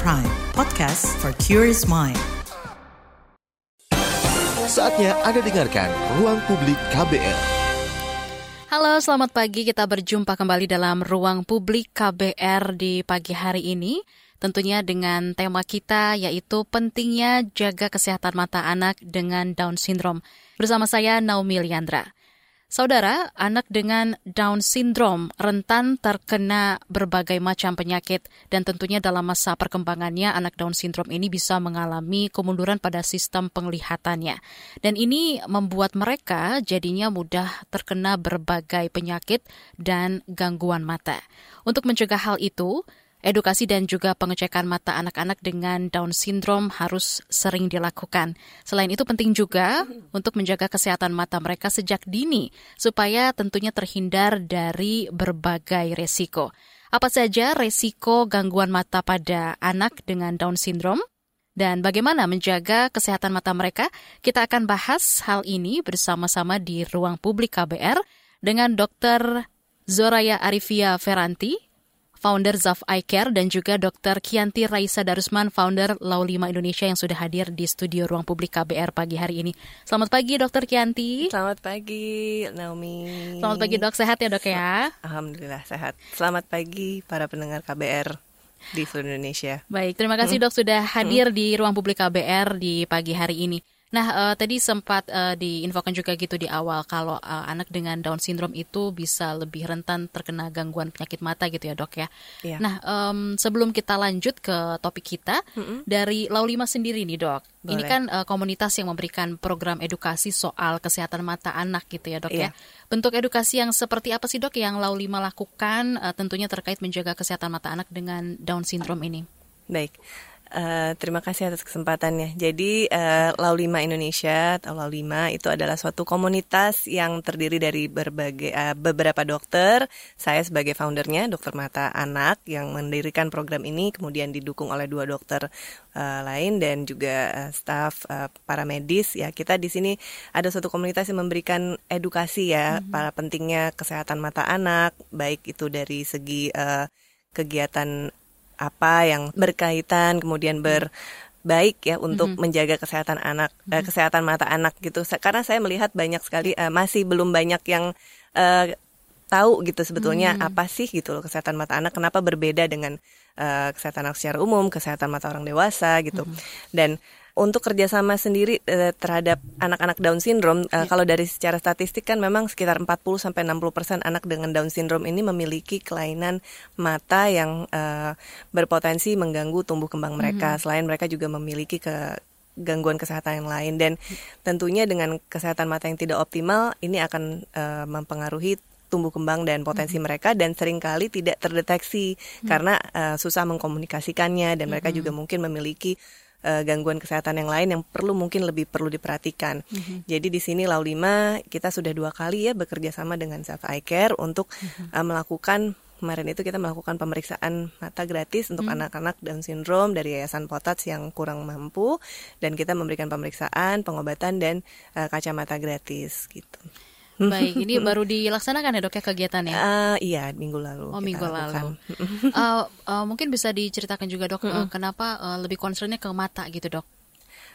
Prime, podcast for curious mind. Saatnya Anda dengarkan Ruang Publik KBR. Halo, selamat pagi. Kita berjumpa kembali dalam Ruang Publik KBR di pagi hari ini. Tentunya dengan tema kita yaitu pentingnya jaga kesehatan mata anak dengan Down syndrome. Bersama saya Naomi Liandra. Saudara, anak dengan Down syndrome rentan terkena berbagai macam penyakit dan tentunya dalam masa perkembangannya anak Down syndrome ini bisa mengalami kemunduran pada sistem penglihatannya. Dan ini membuat mereka jadinya mudah terkena berbagai penyakit dan gangguan mata. Untuk mencegah hal itu, Edukasi dan juga pengecekan mata anak-anak dengan Down syndrome harus sering dilakukan. Selain itu penting juga untuk menjaga kesehatan mata mereka sejak dini supaya tentunya terhindar dari berbagai resiko. Apa saja resiko gangguan mata pada anak dengan Down syndrome? Dan bagaimana menjaga kesehatan mata mereka? Kita akan bahas hal ini bersama-sama di ruang publik KBR dengan Dr. Zoraya Arifia Feranti, founder Zaf Eye Care, dan juga Dr. Kianti Raisa Darusman, founder Lau 5 Indonesia yang sudah hadir di studio Ruang Publik KBR pagi hari ini. Selamat pagi, Dr. Kianti. Selamat pagi, Naomi. Selamat pagi, dok. Sehat ya, dok ya? Alhamdulillah, sehat. Selamat pagi para pendengar KBR di seluruh Indonesia. Baik, terima kasih dok sudah hadir di Ruang Publik KBR di pagi hari ini. Nah, uh, tadi sempat uh, diinfokan juga gitu di awal kalau uh, anak dengan Down syndrome itu bisa lebih rentan terkena gangguan penyakit mata gitu ya dok ya. Yeah. Nah, um, sebelum kita lanjut ke topik kita mm -hmm. dari Laulima sendiri nih dok. Boleh. Ini kan uh, komunitas yang memberikan program edukasi soal kesehatan mata anak gitu ya dok yeah. ya. Bentuk edukasi yang seperti apa sih dok yang Laulima lakukan uh, tentunya terkait menjaga kesehatan mata anak dengan Down syndrome ini? Baik. Uh, terima kasih atas kesempatannya. Jadi uh, Lau Lima Indonesia atau Lau Lima itu adalah suatu komunitas yang terdiri dari berbagai uh, beberapa dokter. Saya sebagai foundernya, dokter mata anak yang mendirikan program ini, kemudian didukung oleh dua dokter uh, lain dan juga uh, staf uh, para medis. Ya kita di sini ada suatu komunitas yang memberikan edukasi ya mm -hmm. para pentingnya kesehatan mata anak, baik itu dari segi uh, kegiatan apa yang berkaitan kemudian ber baik ya untuk mm -hmm. menjaga kesehatan anak mm -hmm. uh, kesehatan mata anak gitu karena saya melihat banyak sekali uh, masih belum banyak yang uh, tahu gitu sebetulnya mm -hmm. apa sih gitu loh kesehatan mata anak kenapa berbeda dengan uh, kesehatan anak secara umum kesehatan mata orang dewasa gitu mm -hmm. dan untuk kerjasama sendiri uh, terhadap anak-anak Down syndrome, uh, ya. kalau dari secara statistik kan memang sekitar 40 sampai 60 persen anak dengan Down syndrome ini memiliki kelainan mata yang uh, berpotensi mengganggu tumbuh kembang mereka. -hmm. Selain mereka juga memiliki ke gangguan kesehatan yang lain dan tentunya dengan kesehatan mata yang tidak optimal ini akan uh, mempengaruhi tumbuh kembang dan potensi -hmm. mereka dan sering kali tidak terdeteksi -hmm. karena uh, susah mengkomunikasikannya dan mereka -hmm. juga mungkin memiliki uh, gangguan kesehatan yang lain yang perlu mungkin lebih perlu diperhatikan. Mm-hmm. Jadi di sini Lau 5 kita sudah dua kali ya bekerja sama dengan Self Eye Care untuk mm-hmm. uh, melakukan kemarin itu kita melakukan pemeriksaan mata gratis untuk hmm. anak-anak Down syndrome dari Yayasan Potats yang kurang mampu dan kita memberikan pemeriksaan, pengobatan dan uh, kacamata gratis gitu. Baik, ini baru dilaksanakan ya dok ya kegiatannya? Uh, iya, minggu lalu. Oh, minggu lalu. uh, uh, mungkin bisa diceritakan juga dok, uh, kenapa uh, lebih concernnya ke mata gitu dok?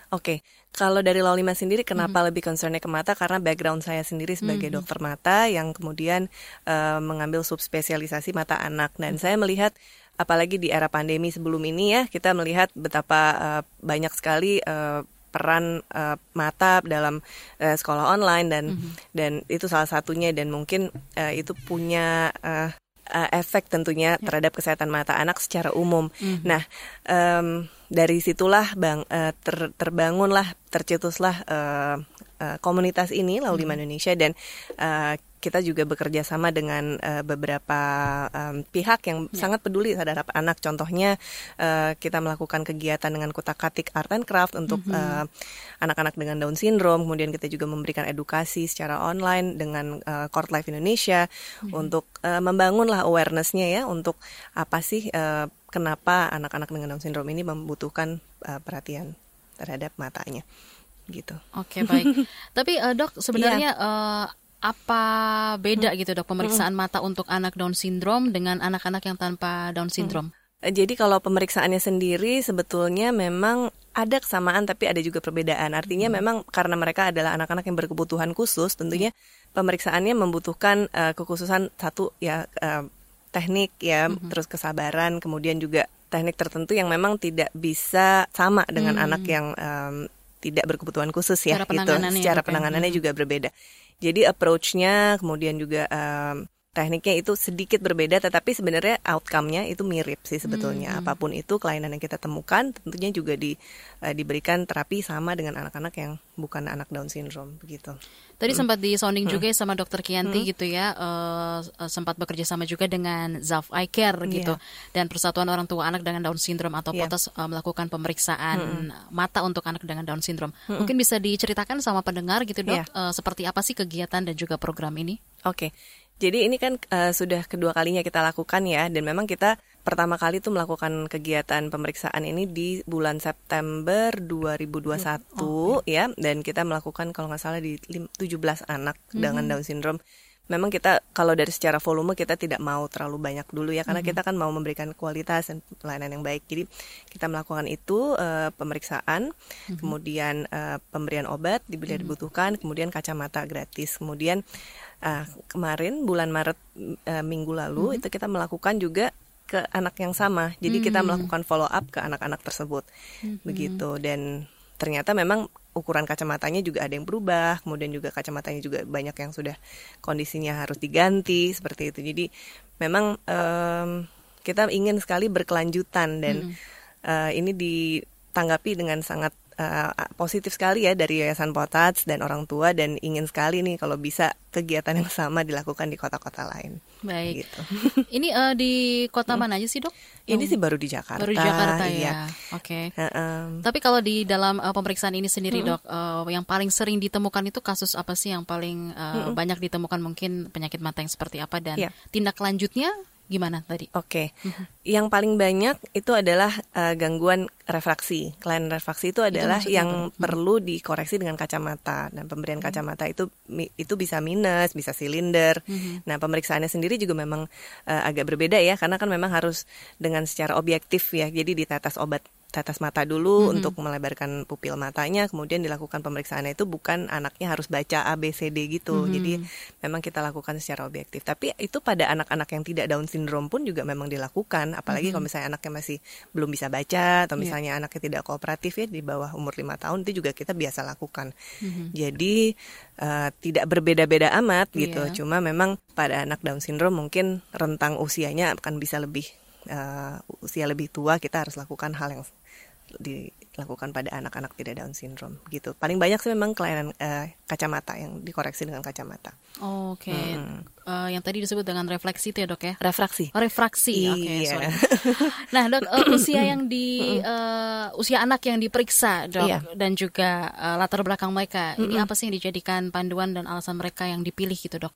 Oke, okay. kalau dari Lolima sendiri kenapa hmm. lebih concernnya ke mata? Karena background saya sendiri sebagai hmm. dokter mata yang kemudian uh, mengambil subspesialisasi mata anak dan hmm. saya melihat apalagi di era pandemi sebelum ini ya kita melihat betapa uh, banyak sekali uh, peran uh, mata dalam uh, sekolah online dan mm -hmm. dan itu salah satunya dan mungkin uh, itu punya uh, uh, efek tentunya ya. terhadap kesehatan mata anak secara umum. Mm -hmm. Nah, um, dari situlah bang uh, ter, terbangunlah tercetuslah uh, uh, komunitas ini Laulima mm -hmm. Indonesia dan uh, kita juga bekerja sama dengan uh, beberapa um, pihak yang yeah. sangat peduli terhadap anak. Contohnya uh, kita melakukan kegiatan dengan kutak-katik art and craft untuk mm -hmm. uh, anak-anak dengan Down syndrome. Kemudian kita juga memberikan edukasi secara online dengan uh, Court Life Indonesia mm -hmm. untuk uh, membangunlah awarenessnya ya untuk apa sih uh, kenapa anak-anak dengan Down syndrome ini membutuhkan uh, perhatian terhadap matanya gitu. Oke okay, baik. Tapi uh, dok sebenarnya yeah. Iya. uh, apa beda hmm. gitu dok pemeriksaan hmm. mata untuk anak Down syndrome dengan anak-anak yang tanpa Down syndrome? Hmm. Jadi kalau pemeriksaannya sendiri sebetulnya memang ada kesamaan tapi ada juga perbedaan. Artinya memang karena mereka adalah anak-anak yang berkebutuhan khusus, tentunya pemeriksaannya membutuhkan eh, kekhususan satu ya eh, teknik ya, terus kesabaran, kemudian juga teknik tertentu yang memang tidak bisa sama dengan anak yang em, tidak berkebutuhan khusus ya Cara gitu. penanganannya Secara penanganannya juga berbeda. Jadi approach-nya kemudian juga em, tekniknya itu sedikit berbeda tetapi sebenarnya outcome-nya itu mirip sih sebetulnya. Apa pun itu kelainan yang kita temukan tentunya juga di eh, diberikan terapi sama dengan anak-anak yang bukan anak Down syndrome begitu. Tadi sempat di sounding juga ya sama Dokter Kianti gitu ya, eh, sempat bekerja sama juga dengan Zaf Eye Care gitu dan Persatuan Orang Tua Anak dengan Down Syndrome atau Iya. POTAS eh, melakukan pemeriksaan mata untuk anak dengan Down Syndrome. Mungkin bisa diceritakan sama pendengar gitu dok, Iya. eh, seperti apa sih kegiatan dan juga program ini? Oke. Jadi ini kan eh, sudah kedua kalinya kita lakukan ya dan memang kita pertama kali tuh melakukan kegiatan pemeriksaan ini di bulan September 2021 ya dan kita melakukan kalau nggak salah di lim- 17 anak dengan Down syndrome. Memang kita kalau dari secara volume kita tidak mau terlalu banyak dulu ya karena kita kan mau memberikan kualitas dan pelayanan yang baik. Jadi kita melakukan itu eh, pemeriksaan, kemudian eh, pemberian obat bila dibutuhkan, kemudian kacamata gratis. Kemudian eh, kemarin bulan Maret eh, minggu lalu itu kita melakukan juga ke anak yang sama. Jadi kita melakukan follow up ke anak-anak tersebut. Begitu dan ternyata memang ukuran kacamatanya juga ada yang berubah, kemudian juga kacamatanya juga banyak yang sudah kondisinya harus diganti seperti itu. Jadi memang em, kita ingin sekali berkelanjutan dan eh, ini ditanggapi dengan sangat eh, positif sekali ya dari Yayasan Potats dan orang tua dan ingin sekali nih kalau bisa kegiatan yang sama dilakukan di kota-kota lain. Baik. Gitu. Ini eh, di kota mana aja sih dok? Ini sih baru di Jakarta. Baru di Jakarta iya. ya. Oke. Heeh. Tapi kalau di dalam uh, pemeriksaan ini sendiri dok, uh, yang paling sering ditemukan itu kasus apa sih yang paling uh, banyak ditemukan mungkin penyakit mata yang seperti apa dan Iya. tindak lanjutnya gimana tadi? Oke, yang paling banyak itu adalah eh, gangguan refraksi. Kelainan refraksi itu adalah maksudnya yang perlu dikoreksi dengan kacamata. Dan pemberian kacamata itu itu bisa minus, bisa silinder. Nah, pemeriksaannya sendiri juga memang eh, agak berbeda ya, karena kan memang harus dengan secara objektif ya. Jadi ditetes obat tetes mata dulu untuk melebarkan pupil matanya, kemudian dilakukan pemeriksaannya itu bukan anaknya harus baca A B C D gitu. Jadi memang kita lakukan secara objektif. Tapi itu pada anak-anak yang tidak Down syndrome pun juga memang dilakukan, apalagi kalau misalnya anaknya masih belum bisa baca atau misalnya anaknya tidak kooperatif ya di bawah umur lima tahun itu juga kita biasa lakukan. Jadi eh, tidak berbeda-beda amat gitu. Iya. Cuma memang pada anak Down syndrome mungkin rentang usianya akan bisa lebih eh, usia lebih tua kita harus lakukan hal yang dilakukan pada anak-anak tidak Down syndrome gitu. Paling banyak sih memang kelainan eh, kacamata yang dikoreksi dengan kacamata. Oke, Eh, yang tadi disebut dengan refleksi itu ya dok ya? Refraksi. Oh, refraksi, oke. Iya. sorry. Nah dok, eh, usia yang di eh, usia anak yang diperiksa dok Iya. dan juga eh, latar belakang mereka, ini apa sih yang dijadikan panduan dan alasan mereka yang dipilih gitu dok?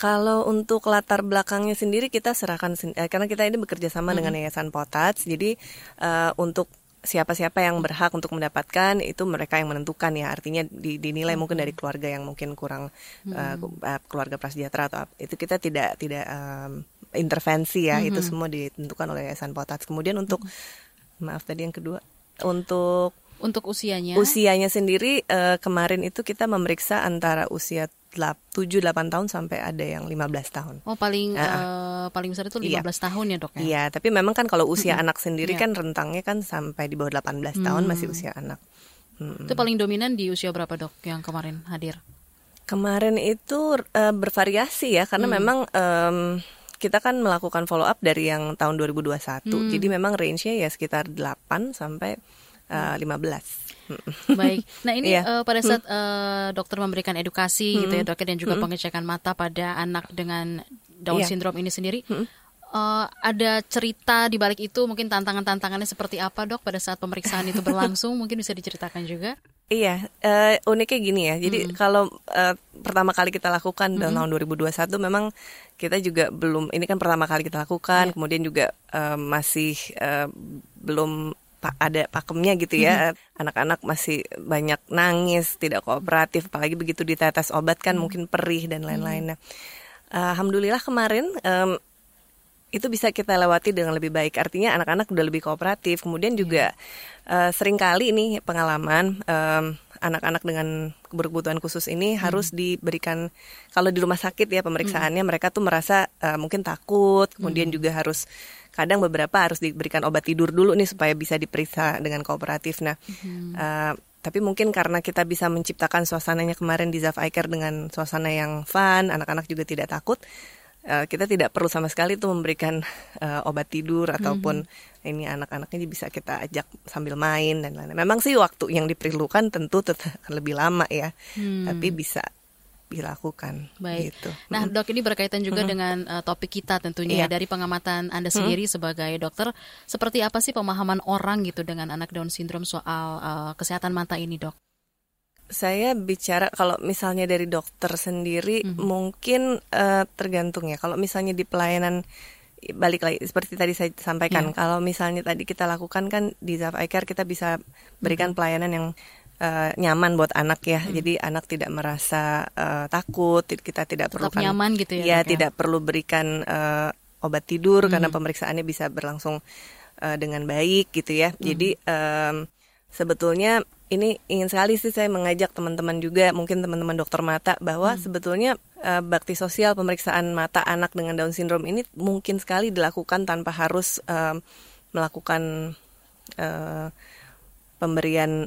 Kalau untuk latar belakangnya sendiri kita serahkan eh, karena kita ini bekerja sama dengan Yayasan Potats. Jadi eh, untuk siapa-siapa yang berhak untuk mendapatkan itu mereka yang menentukan ya. Artinya di- dinilai mungkin dari keluarga yang mungkin kurang ku- eh, keluarga prasejahtera atau apa. itu kita tidak tidak em, intervensi ya. Itu semua ditentukan oleh Yayasan Potats. Kemudian untuk maaf tadi yang kedua untuk Untuk usianya? Usianya sendiri eh, kemarin itu kita memeriksa antara usia 7-8 tahun sampai ada yang 15 tahun. Oh paling eh, paling besar itu 15 Iya. tahun ya dok ya? Iya, tapi memang kan kalau usia anak sendiri kan rentangnya kan sampai di bawah 18 tahun masih usia anak. Mm. Itu paling dominan di usia berapa dok yang kemarin hadir? Kemarin itu eh, bervariasi ya karena memang em, kita kan melakukan follow up dari yang tahun 2021. Jadi memang range-nya ya sekitar 8 sampai eh, 15. Baik. Nah ini Iya. eh, pada saat eh, dokter memberikan edukasi gitu ya dok dan juga pengecekan mata pada anak dengan Down Iya. syndrome ini sendiri, eh, ada cerita di balik itu mungkin tantangan-tantangannya seperti apa dok pada saat pemeriksaan itu berlangsung mungkin bisa diceritakan juga. Iya, eh, uniknya gini ya. Jadi kalau eh, pertama kali kita lakukan dalam tahun 2021 memang kita juga belum ini kan pertama kali kita lakukan, kemudian juga eh, masih eh, belum ada pakemnya gitu ya. Anak-anak masih banyak nangis, tidak kooperatif, apalagi begitu ditetes obat kan mungkin perih dan lain-lain. Nah, Alhamdulillah kemarin em, itu bisa kita lewati dengan lebih baik. Artinya anak-anak udah lebih kooperatif. Kemudian juga uh, sering kali ini pengalaman um, anak-anak dengan berkebutuhan khusus ini hmm. harus diberikan kalau di rumah sakit ya pemeriksaannya hmm. mereka tuh merasa uh, mungkin takut. Kemudian hmm. juga harus kadang beberapa harus diberikan obat tidur dulu nih supaya bisa diperiksa dengan kooperatif. Nah, hmm. uh, tapi mungkin karena kita bisa menciptakan suasananya kemarin di Zaf Care dengan suasana yang fun, anak-anak juga tidak takut uh, kita tidak perlu sama sekali tuh memberikan uh, obat tidur ataupun mm-hmm. ini anak-anaknya bisa kita ajak sambil main dan lain-lain. Memang sih waktu yang diperlukan tentu tetap lebih lama ya, hmm. tapi bisa dilakukan. Baik. Gitu. Nah, dok ini berkaitan juga hmm. dengan uh, topik kita tentunya yeah. dari pengamatan Anda sendiri hmm. sebagai dokter, seperti apa sih pemahaman orang gitu dengan anak Down syndrome soal uh, kesehatan mata ini, dok? Saya bicara kalau misalnya dari dokter sendiri mm -hmm. mungkin uh, tergantung ya. Kalau misalnya di pelayanan balik lagi seperti tadi saya sampaikan, yeah. kalau misalnya tadi kita lakukan kan di Zaf Care kita bisa berikan mm -hmm. pelayanan yang uh, nyaman buat anak ya. Hmm. Jadi anak tidak merasa uh, takut, kita tidak perlu nyaman gitu ya. Ya, tidak perlu berikan uh, obat tidur hmm. karena pemeriksaannya bisa berlangsung uh, dengan baik gitu ya. Hmm. Jadi um, sebetulnya ini ingin sekali sih saya mengajak teman-teman juga mungkin teman-teman dokter mata bahwa hmm. sebetulnya uh, bakti sosial pemeriksaan mata anak dengan Down syndrome ini mungkin sekali dilakukan tanpa harus uh, melakukan uh, pemberian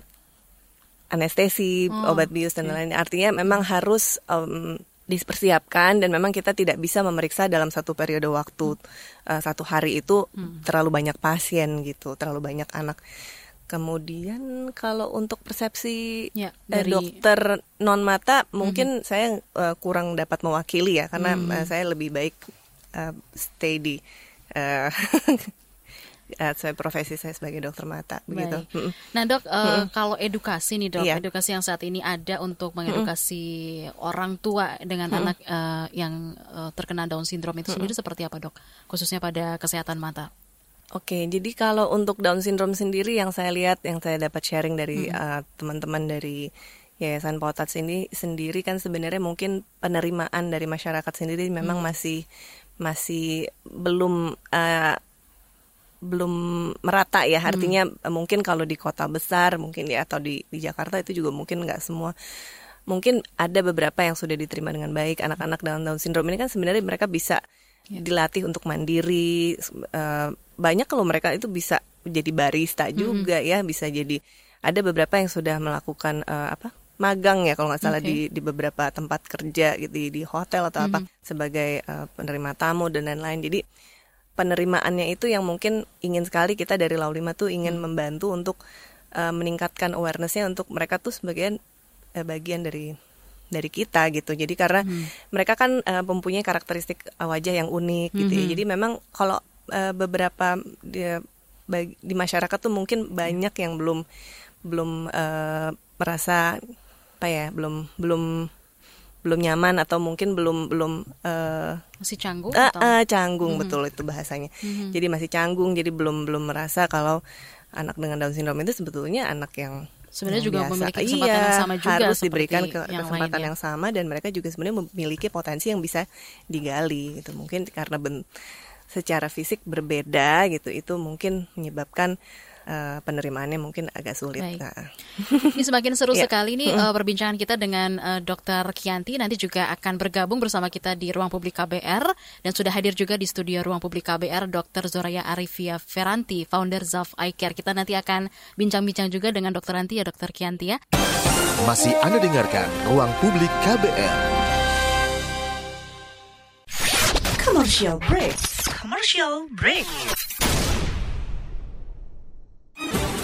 anestesi, oh, obat bius dan lain-lain. Artinya memang harus um, dipersiapkan dan memang kita tidak bisa memeriksa dalam satu periode waktu hmm. uh, satu hari itu hmm. terlalu banyak pasien gitu, terlalu banyak anak. Kemudian kalau untuk persepsi ya, eh, dari... eh, dokter non mata mungkin -hmm. saya uh, kurang dapat mewakili ya karena -hmm. uh, saya lebih baik uh, stay di uh, uh, saya profesi saya sebagai dokter mata Baik. begitu. Nah dok, uh, kalau edukasi nih dok, iya. edukasi yang saat ini ada untuk mengedukasi orang tua dengan anak uh, yang uh, terkena Down syndrome itu sendiri seperti apa dok? Khususnya pada kesehatan mata. Oke, jadi kalau untuk Down syndrome sendiri yang saya lihat, yang saya dapat sharing dari hmm. uh, teman-teman dari Yayasan Potats ini sendiri kan sebenarnya mungkin penerimaan dari masyarakat sendiri memang hmm. masih masih belum uh, belum merata ya. Artinya hmm. mungkin kalau di kota besar mungkin ya atau di di Jakarta itu juga mungkin nggak semua mungkin ada beberapa yang sudah diterima dengan baik anak-anak dengan Down syndrome ini kan sebenarnya mereka bisa ya. dilatih untuk mandiri uh, banyak kalau mereka itu bisa jadi barista juga mm -hmm. ya bisa jadi ada beberapa yang sudah melakukan uh, apa magang ya kalau nggak salah okay. di di beberapa tempat kerja gitu di, hotel atau mm -hmm. apa sebagai uh, penerima tamu dan lain-lain jadi penerimaannya itu yang mungkin ingin sekali kita dari Laulima tuh ingin mm -hmm. membantu untuk uh, meningkatkan awarenessnya untuk mereka tuh sebagian uh, bagian dari dari kita gitu. Jadi karena hmm. mereka kan uh, mempunyai karakteristik wajah yang unik gitu. Ya. Hmm. Jadi memang kalau uh, beberapa di, bagi, di masyarakat tuh mungkin banyak yang belum belum uh, merasa apa ya belum belum belum nyaman atau mungkin belum belum uh, masih canggung uh, uh, canggung mm -hmm. betul itu bahasanya mm -hmm. jadi masih canggung jadi belum belum merasa kalau anak dengan Down syndrome itu sebetulnya anak yang sebenarnya juga biasa. memiliki kesempatan iya, yang sama juga harus diberikan ke, yang kesempatan lainnya. yang sama dan mereka juga sebenarnya memiliki potensi yang bisa digali gitu mungkin karena ben, secara fisik berbeda gitu itu mungkin menyebabkan uh, penerimaannya mungkin agak sulit. Baik. Nah. Ini semakin seru yeah. sekali nih uh, perbincangan kita dengan uh, Dr. Kianti nanti juga akan bergabung bersama kita di Ruang Publik KBR dan sudah hadir juga di studio Ruang Publik KBR Dr. Zoraya Arifia Feranti, founder Zaf Eye Care. Kita nanti akan bincang-bincang juga dengan Dr. Ranti ya Dr. Kianti ya. Masih Anda dengarkan Ruang Publik KBR. Commercial break. Commercial break.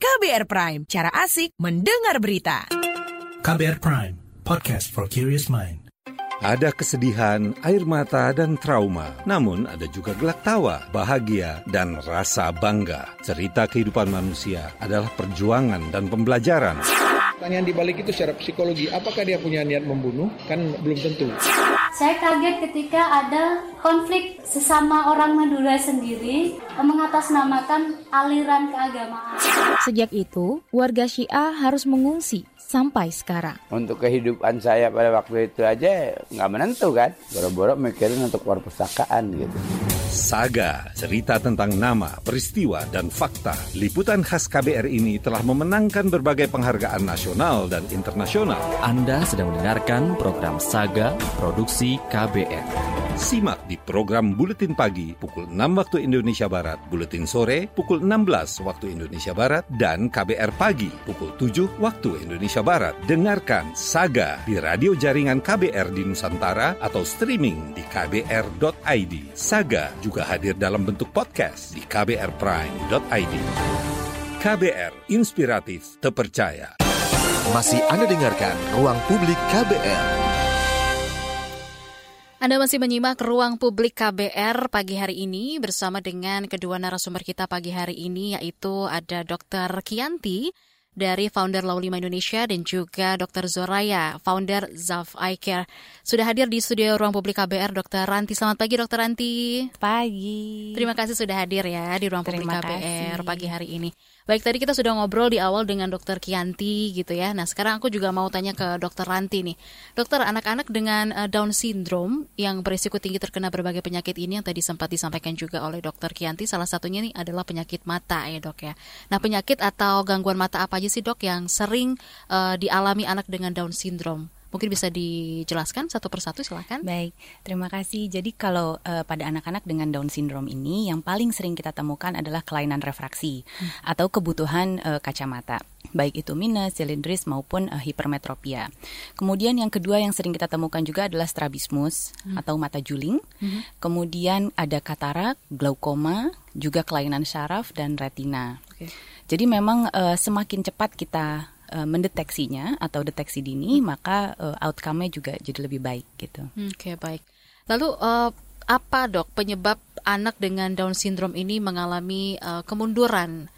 KBR Prime, cara asik mendengar berita. KBR Prime, podcast for curious mind. Ada kesedihan, air mata, dan trauma. Namun ada juga gelak tawa, bahagia, dan rasa bangga. Cerita kehidupan manusia adalah perjuangan dan pembelajaran. Pertanyaan di balik itu secara psikologi, apakah dia punya niat membunuh? Kan belum tentu. Saya kaget ketika ada konflik sesama orang Madura sendiri mengatasnamakan aliran keagamaan. Sejak itu, warga Syiah harus mengungsi sampai sekarang. Untuk kehidupan saya pada waktu itu aja nggak menentu kan. Boro-boro mikirin untuk perpustakaan gitu. Saga, cerita tentang nama, peristiwa, dan fakta. Liputan khas KBR ini telah memenangkan berbagai penghargaan nasional dan internasional. Anda sedang mendengarkan program Saga Produksi KBR. Simak di program Buletin Pagi pukul 6 waktu Indonesia Barat, Buletin Sore pukul 16 waktu Indonesia Barat, dan KBR Pagi pukul 7 waktu Indonesia Barat. Dengarkan Saga di radio jaringan KBR di Nusantara atau streaming di kbr.id. Saga juga hadir dalam bentuk podcast di kbrprime.id. KBR Inspiratif Terpercaya. Masih Anda dengarkan Ruang Publik KBR. Anda masih menyimak ruang publik KBR pagi hari ini bersama dengan kedua narasumber kita pagi hari ini yaitu ada Dr. Kianti dari founder Law 5 Indonesia dan juga Dr. Zoraya, founder Zaf Eye Care. Sudah hadir di studio Ruang Publik KBR Dr. Ranti. Selamat pagi Dr. Ranti. Pagi. Terima kasih sudah hadir ya di Ruang Terima Publik KBR kasih. pagi hari ini. Baik, tadi kita sudah ngobrol di awal dengan Dokter Kianti gitu ya. Nah, sekarang aku juga mau tanya ke Dokter Ranti nih. Dokter, anak-anak dengan uh, Down syndrome yang berisiko tinggi terkena berbagai penyakit ini yang tadi sempat disampaikan juga oleh Dokter Kianti, salah satunya nih adalah penyakit mata ya dok ya. Nah, penyakit atau gangguan mata apa aja sih dok yang sering uh, dialami anak dengan Down syndrome? Mungkin bisa dijelaskan satu persatu silakan. Baik, terima kasih. Jadi kalau uh, pada anak-anak dengan Down syndrome ini yang paling sering kita temukan adalah kelainan refraksi hmm. atau kebutuhan uh, kacamata, baik itu minus, silindris maupun uh, hipermetropia. Kemudian yang kedua yang sering kita temukan juga adalah strabismus hmm. atau mata juling. Hmm. Kemudian ada katarak, glaukoma, juga kelainan syaraf dan retina. Okay. Jadi memang uh, semakin cepat kita uh, mendeteksinya atau deteksi dini, hmm. maka uh, outcome-nya juga jadi lebih baik gitu. Oke, okay, baik. Lalu uh, apa dok penyebab anak dengan Down syndrome ini mengalami uh, kemunduran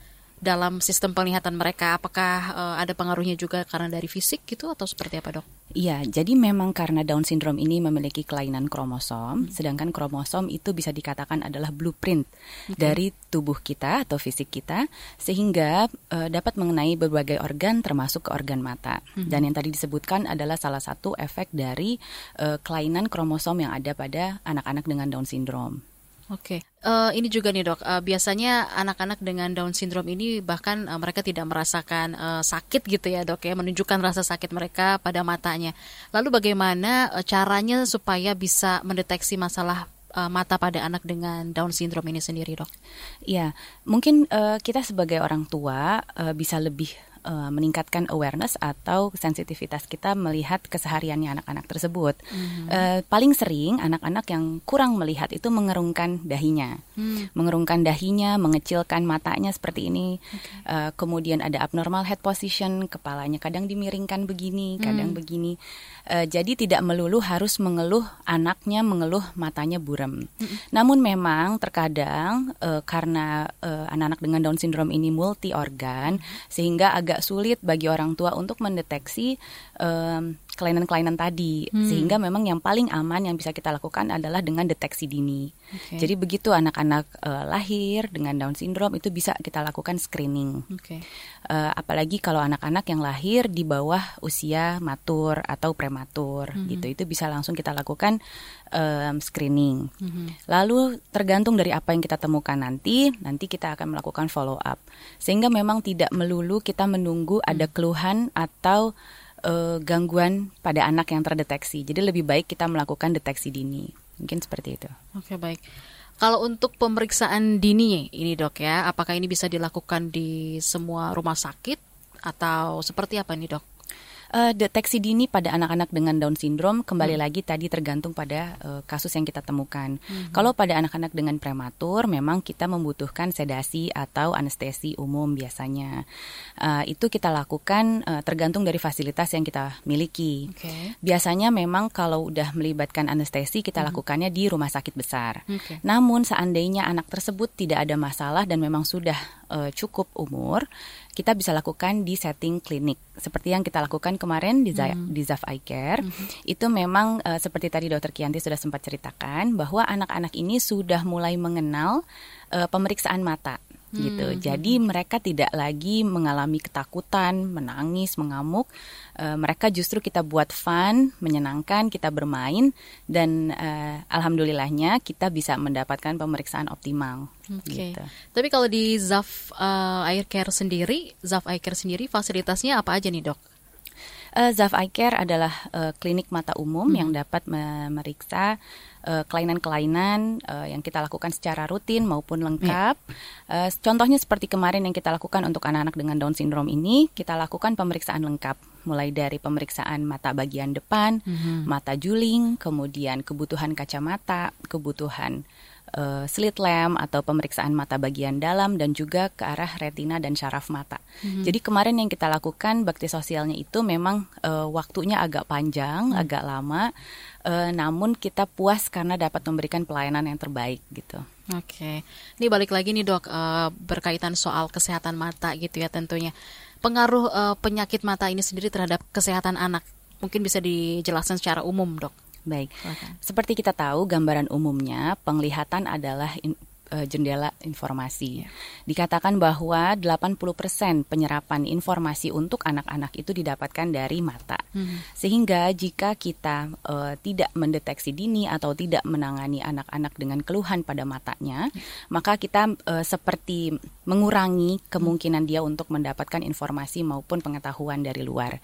dalam sistem penglihatan mereka? Apakah uh, ada pengaruhnya juga karena dari fisik gitu atau seperti apa dok? Iya, jadi memang karena Down syndrome ini memiliki kelainan kromosom, hmm. sedangkan kromosom itu bisa dikatakan adalah blueprint okay. dari tubuh kita atau fisik kita, sehingga uh, dapat mengenai berbagai organ termasuk ke organ mata. Hmm. Dan yang tadi disebutkan adalah salah satu efek dari uh, kelainan kromosom yang ada pada anak-anak dengan Down syndrome. Oke, okay. uh, ini juga nih dok. Uh, biasanya anak-anak dengan Down syndrome ini bahkan uh, mereka tidak merasakan uh, sakit gitu ya dok ya, menunjukkan rasa sakit mereka pada matanya. Lalu bagaimana uh, caranya supaya bisa mendeteksi masalah uh, mata pada anak dengan Down syndrome ini sendiri dok? Iya, mungkin uh, kita sebagai orang tua uh, bisa lebih uh, meningkatkan awareness atau sensitivitas kita melihat kesehariannya anak-anak tersebut. Mm-hmm. Uh, paling sering anak-anak yang kurang melihat itu mengerungkan dahinya, mm. mengerungkan dahinya, mengecilkan matanya seperti ini. Okay. Uh, kemudian ada abnormal head position, kepalanya kadang dimiringkan begini, kadang mm. begini. Uh, jadi tidak melulu harus mengeluh anaknya mengeluh matanya buram. Mm-hmm. Namun memang terkadang uh, karena uh, anak-anak dengan Down syndrome ini multi organ mm-hmm. sehingga agak sulit bagi orang tua untuk mendeteksi um, kelainan-kelainan tadi Hmm. sehingga memang yang paling aman yang bisa kita lakukan adalah dengan deteksi dini. Oke. Jadi begitu anak-anak eh, lahir dengan Down syndrome itu bisa kita lakukan screening. Oke. Eh, apalagi kalau anak-anak yang lahir di bawah usia matur atau prematur Mhm. gitu itu bisa langsung kita lakukan em, screening. Mhm. Lalu tergantung dari apa yang kita temukan nanti, nanti kita akan melakukan follow up. Sehingga memang tidak melulu kita menunggu ada keluhan atau eh, gangguan pada anak yang terdeteksi. Jadi lebih baik kita melakukan deteksi dini. Mungkin seperti itu. Oke baik. Kalau untuk pemeriksaan dini ini dok ya, apakah ini bisa dilakukan di semua rumah sakit atau seperti apa nih dok? Eh, deteksi dini pada anak-anak dengan Down syndrome kembali Hmm. lagi tadi tergantung pada eh, kasus yang kita temukan. Mhm. Kalau pada anak-anak dengan prematur memang kita membutuhkan sedasi atau anestesi umum biasanya. Eh, itu kita lakukan eh, tergantung dari fasilitas yang kita miliki. Oke. Biasanya memang kalau udah melibatkan anestesi kita Mhm. lakukannya di rumah sakit besar. Oke. Namun seandainya anak tersebut tidak ada masalah dan memang sudah eh, cukup umur, kita bisa lakukan di setting klinik seperti yang kita lakukan kemarin di Hmm. di Zaf Eye Care. Itu memang eh, seperti tadi Dokter Kianti sudah sempat ceritakan bahwa anak-anak ini sudah mulai mengenal eh, pemeriksaan mata gitu. Hmm. Jadi mereka tidak lagi mengalami ketakutan, menangis, mengamuk. Eh, mereka justru kita buat fun, menyenangkan, kita bermain dan eh, alhamdulillahnya kita bisa mendapatkan pemeriksaan optimal. Oke. Gitu. Tapi kalau di Zaf uh, Air Care sendiri, Zaf Air Care sendiri fasilitasnya apa aja nih dok? Eh, Zaf Eye Care adalah eh, klinik mata umum Hmm. yang dapat memeriksa eh, kelainan-kelainan eh, yang kita lakukan secara rutin maupun lengkap. Eh, contohnya seperti kemarin yang kita lakukan untuk anak-anak dengan Down syndrome ini, kita lakukan pemeriksaan lengkap mulai dari pemeriksaan mata bagian depan, Mhm. mata juling, kemudian kebutuhan kacamata, kebutuhan eh, slit lamp atau pemeriksaan mata bagian dalam dan juga ke arah retina dan syaraf mata. Mhm. Jadi kemarin yang kita lakukan bakti sosialnya itu memang eh, waktunya agak panjang, agak lama, eh, namun kita puas karena dapat memberikan pelayanan yang terbaik gitu. Oke, ini balik lagi nih dok eh, berkaitan soal kesehatan mata gitu ya tentunya. Pengaruh eh, penyakit mata ini sendiri terhadap kesehatan anak mungkin bisa dijelaskan secara umum dok. Baik. Seperti kita tahu, gambaran umumnya penglihatan adalah in- eh, jendela informasi. Dikatakan bahwa 80% penyerapan informasi untuk anak-anak itu didapatkan dari mata. Sehingga jika kita eh, tidak mendeteksi dini atau tidak menangani anak-anak dengan keluhan pada matanya, maka kita eh, seperti mengurangi kemungkinan dia untuk mendapatkan informasi maupun pengetahuan dari luar.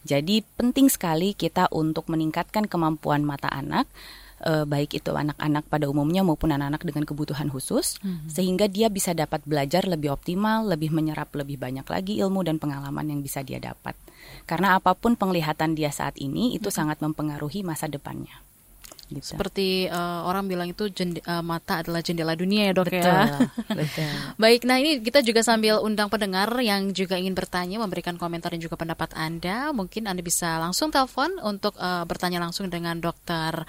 Jadi penting sekali kita untuk meningkatkan kemampuan mata anak eh, baik itu anak-anak pada umumnya maupun anak-anak dengan kebutuhan khusus Mhm. sehingga dia bisa dapat belajar lebih optimal, lebih menyerap lebih banyak lagi ilmu dan pengalaman yang bisa dia dapat. Karena apa pun penglihatan dia saat ini itu sangat mempengaruhi masa depannya. Gitu. Seperti eh, orang bilang itu jende- eh, mata adalah jendela dunia ya dok Betul, ya. betul. Baik, nah ini kita juga sambil undang pendengar yang juga ingin bertanya, memberikan komentar dan juga pendapat Anda. Mungkin Anda bisa langsung telepon untuk eh, bertanya langsung dengan dokter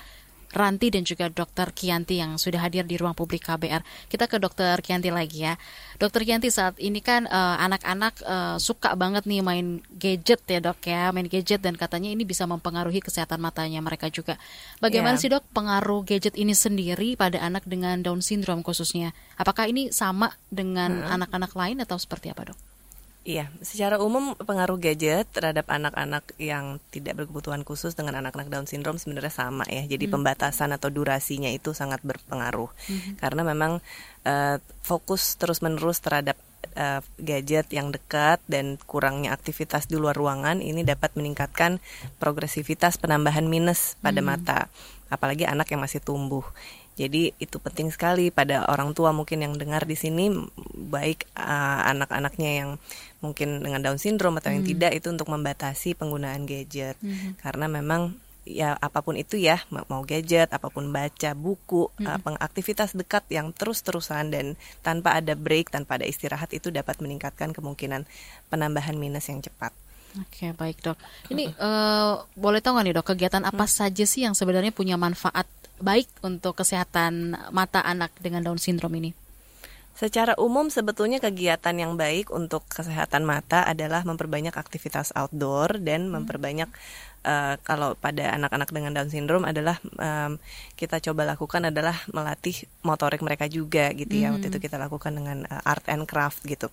Ranti dan juga dokter Kianti yang sudah hadir di ruang publik KBR. Kita ke dokter Kianti lagi ya. Dokter Kianti saat ini kan eh, anak-anak eh, suka banget nih main gadget ya dok ya, main gadget dan katanya ini bisa mempengaruhi kesehatan matanya mereka juga. Bagaimana Ya. sih dok pengaruh gadget ini sendiri pada anak dengan Down syndrome khususnya? Apakah ini sama dengan Hmm. anak-anak lain atau seperti apa dok? Iya, secara umum pengaruh gadget terhadap anak-anak yang tidak berkebutuhan khusus dengan anak-anak Down syndrome sebenarnya sama ya. Jadi Hmm. pembatasan atau durasinya itu sangat berpengaruh. Mhm. Karena memang eh, fokus terus-menerus terhadap eh, gadget yang dekat dan kurangnya aktivitas di luar ruangan ini dapat meningkatkan progresivitas penambahan minus pada Hmm. mata. Apalagi anak yang masih tumbuh. Jadi itu penting sekali pada orang tua mungkin yang dengar di sini baik uh, anak-anaknya yang mungkin dengan Down syndrome atau yang Hmm. tidak itu untuk membatasi penggunaan gadget Mhm. karena memang ya apa pun itu ya ma- mau gadget apa pun baca buku uh, Mhm. pengaktivitas dekat yang terus-terusan dan tanpa ada break tanpa ada istirahat itu dapat meningkatkan kemungkinan penambahan minus yang cepat. Oke baik dok. Ini eh, boleh tahu nggak nih dok kegiatan apa saja sih yang sebenarnya punya manfaat baik untuk kesehatan mata anak dengan Down syndrome ini? Secara umum sebetulnya kegiatan yang baik untuk kesehatan mata adalah memperbanyak aktivitas outdoor dan Hmm. memperbanyak uh, kalau pada anak-anak dengan Down syndrome adalah um, kita coba lakukan adalah melatih motorik mereka juga gitu ya. Waktu Hmm. itu kita lakukan dengan uh, art and craft gitu.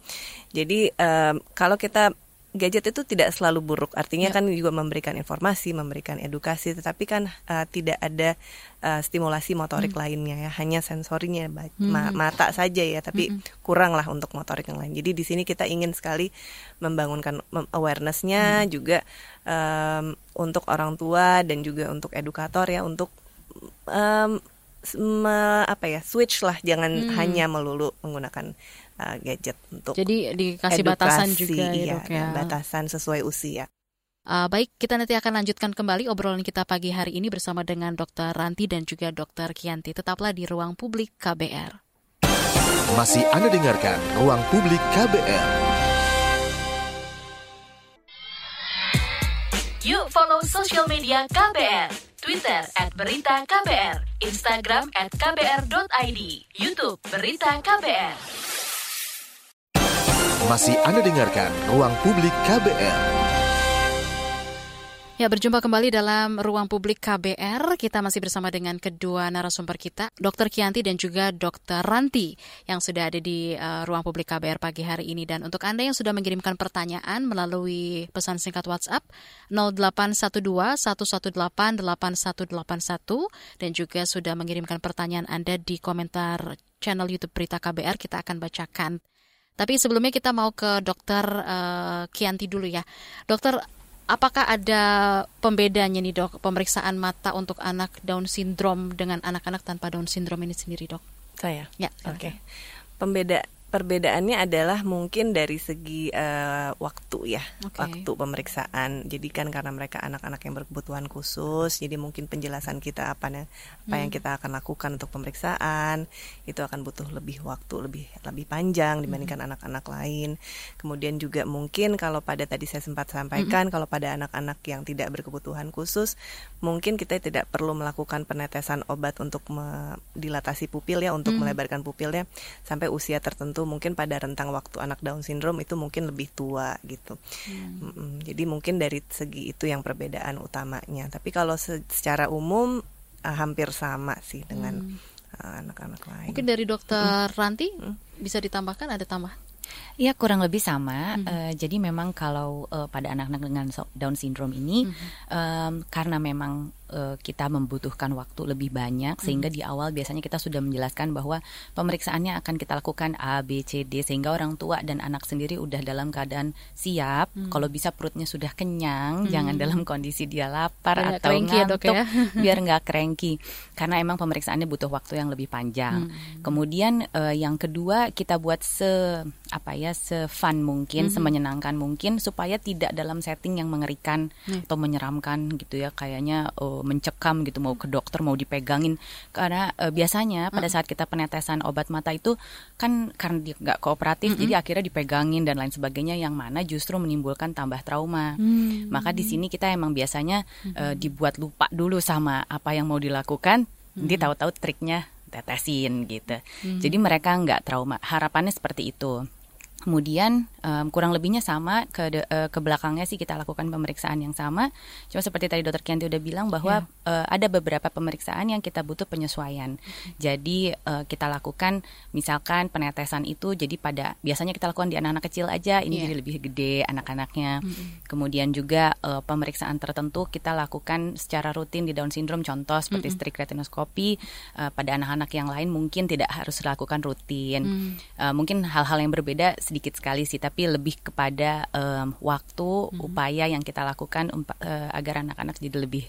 Jadi um, kalau kita gadget itu tidak selalu buruk. Artinya kan juga memberikan informasi, memberikan edukasi, tetapi kan uh, tidak ada uh, stimulasi motorik lainnya ya, hanya sensorinya ba- ma- Hmm. mata saja ya, tapi Mm-mm. kurang lah untuk motorik yang lain. Jadi di sini kita ingin sekali membangunkan mem- awarenessnya juga um, untuk orang tua dan juga untuk edukator ya untuk um, me- apa ya switch lah, jangan Hmm. hanya melulu menggunakan uh, gadget untuk Jadi dikasih batasan edukasi, juga ya, iya, Dok, ya. batasan sesuai usia. Uh, baik, kita nanti akan lanjutkan kembali obrolan kita pagi hari ini bersama dengan Dr. Ranti dan juga Dr. Kianti. Tetaplah di ruang publik KBR. Masih Anda dengarkan Ruang Publik KBR. Yuk follow social media KBR. Twitter at Berita KBR. Instagram at KBR.id. Youtube Berita KBR. Masih Anda dengarkan Ruang Publik KBR. Ya, berjumpa kembali dalam ruang publik KBR. Kita masih bersama dengan kedua narasumber kita, Dr. Kianti dan juga Dr. Ranti yang sudah ada di uh, ruang publik KBR pagi hari ini. Dan untuk Anda yang sudah mengirimkan pertanyaan melalui pesan singkat WhatsApp 0812 118 8181 dan juga sudah mengirimkan pertanyaan Anda di komentar channel YouTube Berita KBR, kita akan bacakan. Tapi sebelumnya kita mau ke Dr. uh, Kianti dulu ya. Dokter, Apakah ada pembedanya nih dok pemeriksaan mata untuk anak Down syndrome dengan anak-anak tanpa Down syndrome ini sendiri dok? Saya. Ya. Oke. Pembeda perbedaannya adalah mungkin dari segi eh, waktu ya, Oke. waktu pemeriksaan. Jadi kan karena mereka anak-anak yang berkebutuhan khusus, jadi mungkin penjelasan kita apa yang apa yang Hmm. kita akan lakukan untuk pemeriksaan itu akan butuh lebih waktu, lebih lebih panjang dibandingkan Hmm. anak-anak lain. Kemudian juga mungkin kalau pada tadi saya sempat sampaikan kalau pada anak-anak yang tidak berkebutuhan khusus, mungkin kita tidak perlu melakukan penetesan obat untuk dilatasi pupil ya, untuk Hmm. melebarkan pupilnya sampai usia tertentu mungkin pada rentang waktu anak Down syndrome itu mungkin lebih tua gitu. Mm-mm. Jadi mungkin dari segi itu yang perbedaan utamanya. Tapi kalau se- secara umum eh, hampir sama sih dengan eh, anak-anak lain. Mungkin dari dokter Ranti bisa ditambahkan ada tambahan? Ya kurang lebih sama. Eh, jadi memang kalau eh, pada anak-anak dengan Down syndrome ini, em, karena memang eh, kita membutuhkan waktu lebih banyak, sehingga di awal biasanya kita sudah menjelaskan bahwa pemeriksaannya akan kita lakukan A, B, C, D, sehingga orang tua dan anak sendiri udah dalam keadaan siap. Hmm. Kalau bisa perutnya sudah kenyang, Hmm. jangan dalam kondisi dia lapar Biar nggak atau ya, Dok, ngantuk, ya. biar nggak cranky. Karena emang pemeriksaannya butuh waktu yang lebih panjang. Hmm. Kemudian eh, yang kedua kita buat se apa ya se fun mungkin, Mhm. semenyenangkan mungkin supaya tidak dalam setting yang mengerikan Hmm. atau menyeramkan gitu ya, kayaknya eh, mencekam gitu mau ke dokter mau dipegangin. Karena eh, biasanya pada saat kita penetesan obat mata itu kan karena dia nggak kooperatif, Mhm. jadi akhirnya dipegangin dan lain sebagainya yang mana justru menimbulkan tambah trauma. Hmm. Maka di sini kita emang biasanya eh, dibuat lupa dulu sama apa yang mau dilakukan, nanti Mhm. tahu-tahu triknya tetesin gitu. Mhm. Jadi mereka nggak trauma. Harapannya seperti itu. Kemudian em, kurang lebihnya sama ke de- eh, ke belakangnya sih kita lakukan pemeriksaan yang sama. Cuma seperti tadi Dokter Kianti udah bilang bahwa eh, ada beberapa pemeriksaan yang kita butuh penyesuaian. Jadi eh, kita lakukan misalkan penetesan itu jadi pada biasanya kita lakukan di anak-anak kecil aja, ini Iya. jadi lebih gede anak-anaknya. Mhm. Kemudian juga eh, pemeriksaan tertentu kita lakukan secara rutin di Down syndrome contoh seperti Mhm. strik retinoskopi eh, pada anak-anak yang lain mungkin tidak harus dilakukan rutin. Hmm. Eh, mungkin hal-hal yang berbeda sedikit sekali sih tapi lebih kepada em, waktu Mhm. upaya yang kita lakukan umpa- eh, agar anak-anak jadi lebih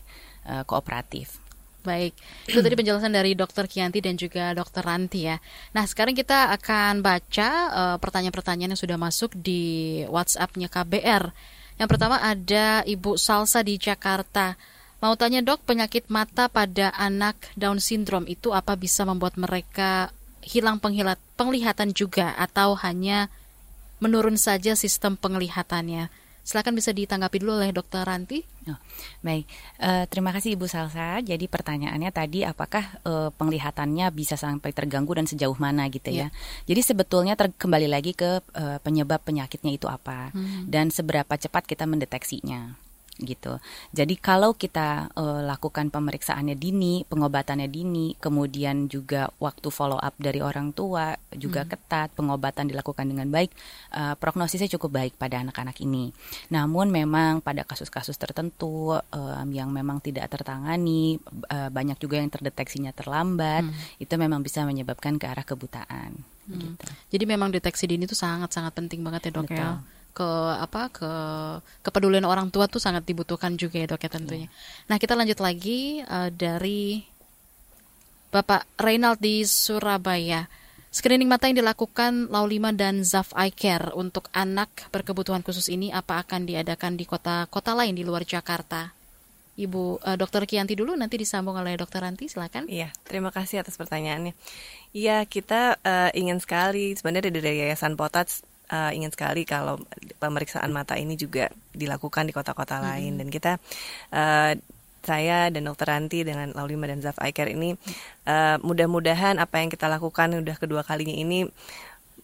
eh, kooperatif. Baik, itu tadi penjelasan dari Dokter Kianti dan juga Dokter Ranti ya. Nah, sekarang kita akan baca eh, pertanyaan-pertanyaan yang sudah masuk di WhatsApp-nya KBR. Yang pertama ada Ibu Salsa di Jakarta. Mau tanya dok, penyakit mata pada anak Down syndrome itu apa bisa membuat mereka hilang penglihatan juga atau hanya menurun saja sistem penglihatannya? Silakan bisa ditanggapi dulu oleh Dokter Ranti. Oh, baik, uh, terima kasih Ibu Salsa. Jadi pertanyaannya tadi apakah uh, penglihatannya bisa sampai terganggu dan sejauh mana gitu ya? Yeah. Jadi sebetulnya kembali lagi ke uh, penyebab penyakitnya itu apa hmm. dan seberapa cepat kita mendeteksinya gitu. Jadi kalau kita uh, lakukan pemeriksaannya dini, pengobatannya dini, kemudian juga waktu follow up dari orang tua juga hmm. ketat, pengobatan dilakukan dengan baik, uh, prognosisnya cukup baik pada anak-anak ini. Namun memang pada kasus-kasus tertentu um, yang memang tidak tertangani, uh, banyak juga yang terdeteksinya terlambat, hmm. itu memang bisa menyebabkan ke arah kebutaan. Hmm. Gitu. Jadi memang deteksi dini itu sangat-sangat penting banget ya dok ya? Betul. ya ke apa ke kepedulian orang tua tuh sangat dibutuhkan juga ya dok ya tentunya. Yeah. Nah kita lanjut lagi uh, dari Bapak Reynald di Surabaya. Screening mata yang dilakukan Laulima dan Zaf Eye Care untuk anak berkebutuhan khusus ini apa akan diadakan di kota-kota lain di luar Jakarta? Ibu uh, Dokter Kianti dulu nanti disambung oleh Dokter Ranti silakan. Iya, terima kasih atas pertanyaannya. Iya, kita uh, ingin sekali sebenarnya dari Yayasan Potats uh, ingin sekali kalau pemeriksaan mata ini juga dilakukan di kota-kota hmm. lain dan kita uh, saya dan Dokter Ranti dengan Laulima dan Zaf Care ini uh, mudah-mudahan apa yang kita lakukan udah kedua kalinya ini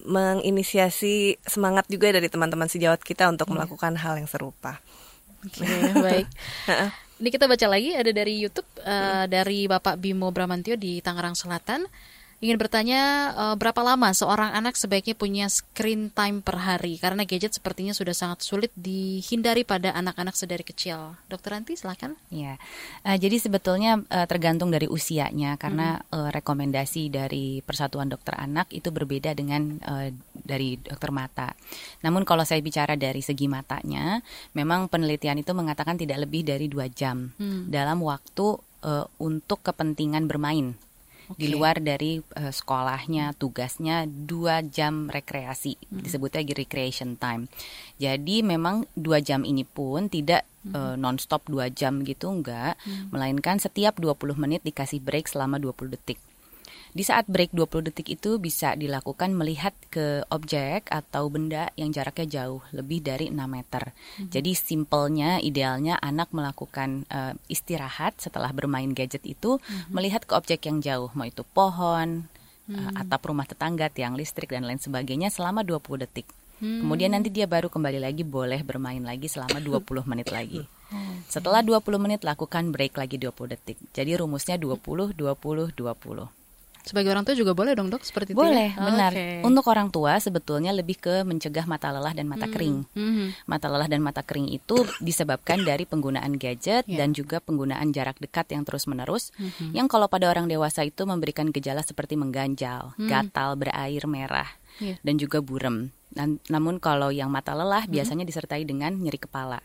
menginisiasi semangat juga dari teman-teman sejawat kita untuk hmm. melakukan hal yang serupa. Oke, okay, baik. Ini kita baca lagi ada dari YouTube uh, hmm. dari Bapak Bimo Bramantio di Tangerang Selatan ingin bertanya uh, berapa lama seorang anak sebaiknya punya screen time per hari karena gadget sepertinya sudah sangat sulit dihindari pada anak-anak sedari kecil. Dokter Anti silakan. Ya, uh, jadi sebetulnya uh, tergantung dari usianya karena hmm. uh, rekomendasi dari Persatuan Dokter Anak itu berbeda dengan uh, dari dokter mata. Namun kalau saya bicara dari segi matanya, memang penelitian itu mengatakan tidak lebih dari dua jam hmm. dalam waktu uh, untuk kepentingan bermain okay. di luar dari uh, sekolahnya tugasnya dua jam rekreasi hmm. disebutnya recreation time jadi memang dua jam ini pun tidak hmm. uh, nonstop dua jam gitu enggak hmm. melainkan setiap 20 menit dikasih break selama 20 detik di saat break 20 detik itu bisa dilakukan melihat ke objek atau benda yang jaraknya jauh, lebih dari 6 meter. Hmm. Jadi simpelnya, idealnya anak melakukan uh, istirahat setelah bermain gadget itu, hmm. melihat ke objek yang jauh, mau itu pohon, hmm. uh, atap rumah tetangga, tiang listrik, dan lain sebagainya selama 20 detik. Hmm. Kemudian nanti dia baru kembali lagi boleh bermain lagi selama 20 menit lagi. Setelah 20 menit lakukan break lagi 20 detik. Jadi rumusnya 20 20 20. Sebagai orang tua juga boleh dong dok seperti itu? Ya? Boleh, ya? benar. Okay. Untuk orang tua sebetulnya lebih ke mencegah mata lelah dan mata hmm. kering. Hmm. Mata lelah dan mata kering itu disebabkan dari penggunaan gadget yeah. dan juga penggunaan jarak dekat yang terus menerus. Hmm. Yang kalau pada orang dewasa itu memberikan gejala seperti mengganjal, hmm. gatal, berair merah, yeah. dan juga burem. namun kalau yang mata lelah hmm. biasanya disertai dengan nyeri kepala.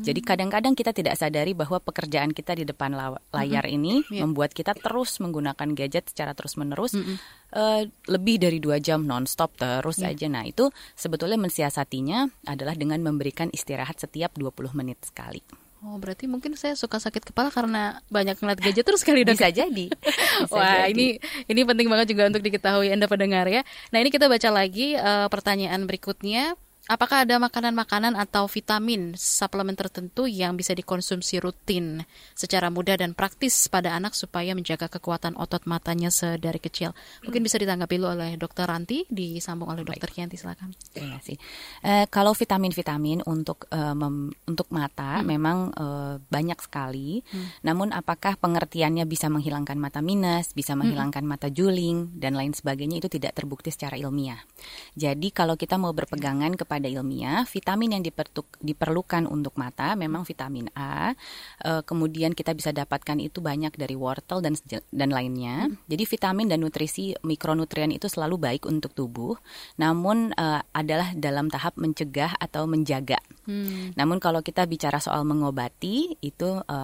Jadi kadang-kadang kita tidak sadari bahwa pekerjaan kita di depan layar mm -hmm. ini yeah. membuat kita terus menggunakan gadget secara terus-menerus mm -hmm. uh, lebih dari dua jam nonstop terus yeah. aja. Nah itu sebetulnya mensiasatinya adalah dengan memberikan istirahat setiap 20 menit sekali. Oh, berarti mungkin saya suka sakit kepala karena banyak ngeliat gadget terus kali dok. Bisa jadi. Bisa Wah, jadi. ini ini penting banget juga untuk diketahui Anda pendengar ya. Nah, ini kita baca lagi uh, pertanyaan berikutnya. Apakah ada makanan-makanan atau vitamin suplemen tertentu yang bisa dikonsumsi rutin secara mudah dan praktis pada anak supaya menjaga kekuatan otot matanya sedari kecil? Mungkin bisa ditanggapi dulu oleh Dokter Ranti, disambung oleh Dokter Kianti, silakan. Terima kasih. Uh, kalau vitamin-vitamin untuk uh, mem, untuk mata hmm. memang uh, banyak sekali. Hmm. Namun apakah pengertiannya bisa menghilangkan mata minus, bisa hmm. menghilangkan hmm. mata juling dan lain sebagainya itu tidak terbukti secara ilmiah. Jadi kalau kita mau berpegangan kepada pada ilmiah, vitamin yang diperlukan untuk mata memang vitamin A. E, kemudian kita bisa dapatkan itu banyak dari wortel dan dan lainnya. Hmm. Jadi vitamin dan nutrisi mikronutrien itu selalu baik untuk tubuh, namun e, adalah dalam tahap mencegah atau menjaga. Hmm. Namun kalau kita bicara soal mengobati itu e,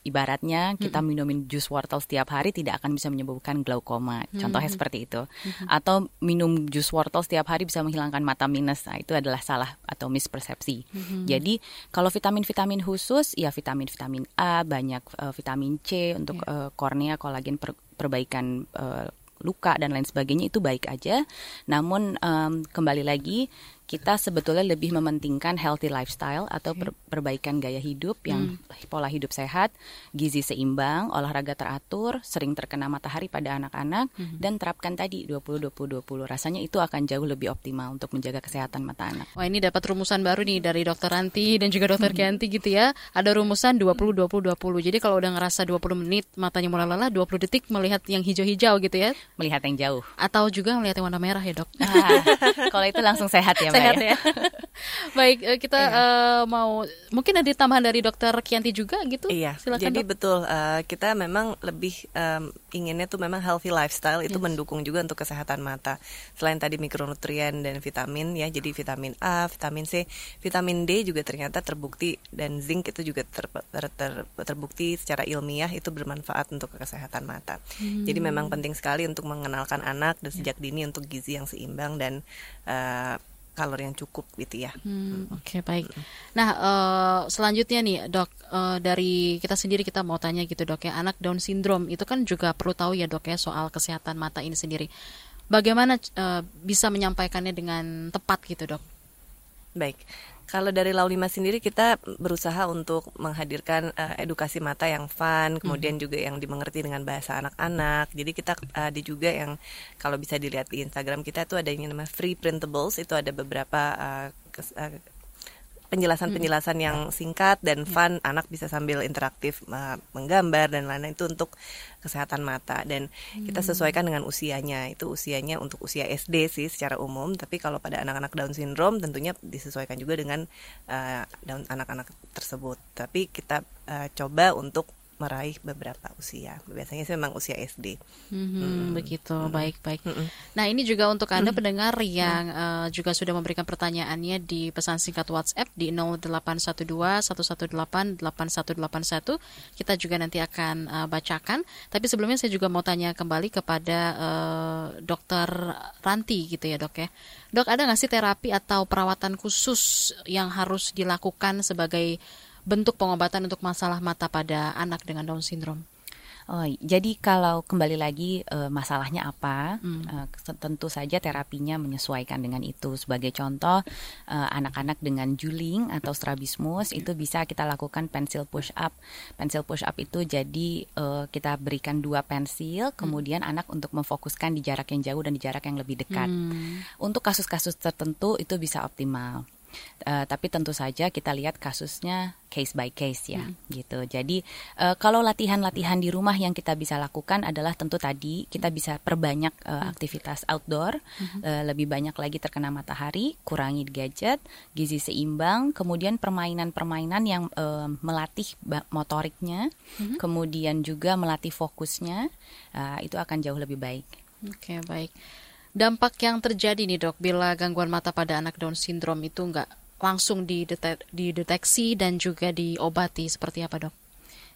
ibaratnya kita minumin jus wortel setiap hari tidak akan bisa menyebabkan glaukoma. Contohnya hmm. seperti itu. Hmm. Atau minum jus wortel setiap hari bisa menghilangkan mata minus. Nah, itu adalah salah atau mispersepsi. Hmm. Jadi, kalau vitamin-vitamin khusus ya vitamin-vitamin A, banyak uh, vitamin C untuk yeah. uh, kornea, kolagen per, perbaikan uh, luka dan lain sebagainya itu baik aja. Namun um, kembali lagi kita sebetulnya lebih mementingkan healthy lifestyle atau per perbaikan gaya hidup yang Hmm. pola hidup sehat, gizi seimbang, olahraga teratur, sering terkena matahari pada anak-anak Hmm. dan terapkan tadi 20 20 20. Rasanya itu akan jauh lebih optimal untuk menjaga kesehatan mata anak. Wah ini dapat rumusan baru nih dari dokter Ranti dan juga dokter Kianti gitu ya. Ada rumusan 20 20 20. Jadi kalau udah ngerasa 20 menit matanya mulai lelah, 20 detik melihat yang hijau-hijau gitu ya. Melihat yang jauh. Atau juga melihat yang warna merah ya, Dok. Ah, kalau itu langsung sehat ya, Sehat ya. ya. Baik, eh, kita eh, mau mungkin ada tambahan dari dokter Kianti juga gitu. Iya, Silakan, jadi Dok. betul eh, kita memang lebih em, inginnya tuh memang healthy lifestyle itu mendukung juga untuk kesehatan mata. Selain tadi mikronutrien dan vitamin ya, jadi vitamin A, vitamin C, vitamin D juga ternyata terbukti dan zinc itu juga ter- ter- ter- terbukti secara ilmiah itu bermanfaat untuk kesehatan mata. Hmm. Jadi memang penting sekali untuk mengenalkan anak dan sejak dini untuk gizi yang seimbang dan eh, kalori yang cukup gitu ya. Hmm, Oke baik. Nah eh, selanjutnya nih dok eh, dari kita sendiri kita mau tanya gitu dok ya anak Down syndrome itu kan juga perlu tahu ya dok ya soal kesehatan mata ini sendiri. Bagaimana eh, bisa menyampaikannya dengan tepat gitu dok? Baik, kalau dari Laulima sendiri kita berusaha untuk menghadirkan eh, edukasi mata yang fun, kemudian juga yang dimengerti dengan bahasa anak-anak. Jadi kita eh, ada juga yang kalau bisa dilihat di Instagram kita tuh ada yang namanya free printables, itu ada beberapa eh, kes- eh, penjelasan-penjelasan yang singkat dan fun, anak bisa sambil interaktif eh, menggambar dan lain-lain itu untuk kesehatan mata. Dan kita sesuaikan dengan usianya. Itu usianya untuk usia SD sih secara umum, tapi kalau pada anak-anak Down syndrome tentunya disesuaikan juga dengan Down anak-anak tersebut. Tapi kita eh, coba untuk meraih beberapa usia. Biasanya sih memang usia SD. Mhm, begitu baik baik. Nah ini juga untuk anda pendengar yang eh, juga sudah memberikan pertanyaannya di pesan singkat WhatsApp di 0812 118 8181 kita juga nanti akan eh, bacakan. Tapi sebelumnya saya juga mau tanya kembali kepada eh, Dokter Ranti gitu ya dok ya. Dok ada nggak sih terapi atau perawatan khusus yang harus dilakukan sebagai bentuk pengobatan untuk masalah mata pada anak dengan Down syndrome? Oh, jadi kalau kembali lagi eh, masalahnya apa, Hmm. eh, tentu saja terapinya menyesuaikan dengan itu. Sebagai contoh, eh, anak-anak dengan juling atau strabismus itu bisa kita lakukan pensil push up. Pensil push up itu jadi eh, kita berikan dua pensil, kemudian anak untuk memfokuskan di jarak yang jauh dan di jarak yang lebih dekat. Hmm. Untuk kasus-kasus tertentu itu bisa optimal. Eh, tapi tentu saja kita lihat kasusnya case by case ya, gitu. Jadi eh, kalau latihan-latihan di rumah yang kita bisa lakukan adalah tentu tadi kita bisa perbanyak eh, aktivitas outdoor, eh, lebih banyak lagi terkena matahari, kurangi gadget, gizi seimbang, kemudian permainan-permainan yang eh, melatih motoriknya, kemudian juga melatih fokusnya, eh, itu akan jauh lebih baik. Oke, baik. Dampak yang terjadi nih dok, bila gangguan mata pada anak Down syndrome itu nggak langsung didete- dideteksi dan juga diobati, seperti apa dok?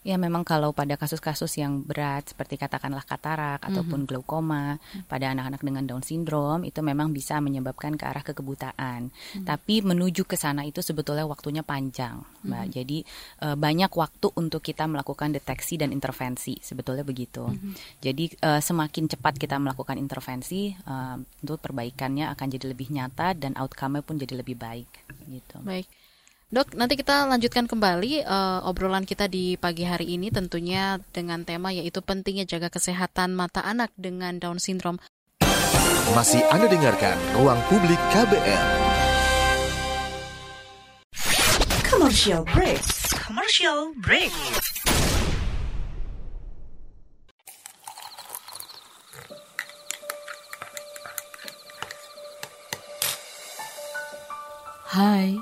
Ya memang kalau pada kasus-kasus yang berat seperti katakanlah katarak ataupun glaukoma pada anak-anak dengan Down syndrome itu memang bisa menyebabkan ke arah kekebutaan. Tapi menuju ke sana itu sebetulnya waktunya panjang, Mbak. Jadi eh, banyak waktu untuk kita melakukan deteksi dan intervensi, sebetulnya begitu. Jadi eh, semakin cepat kita melakukan intervensi, eh, tentu perbaikannya akan jadi lebih nyata dan outcome-nya pun jadi lebih baik gitu. Baik. Dok, nanti kita lanjutkan kembali eh, obrolan kita di pagi hari ini tentunya dengan tema yaitu pentingnya jaga kesehatan mata anak dengan Down syndrome. Masih Anda dengarkan Ruang Publik KBR. Commercial break. Commercial break. Hai,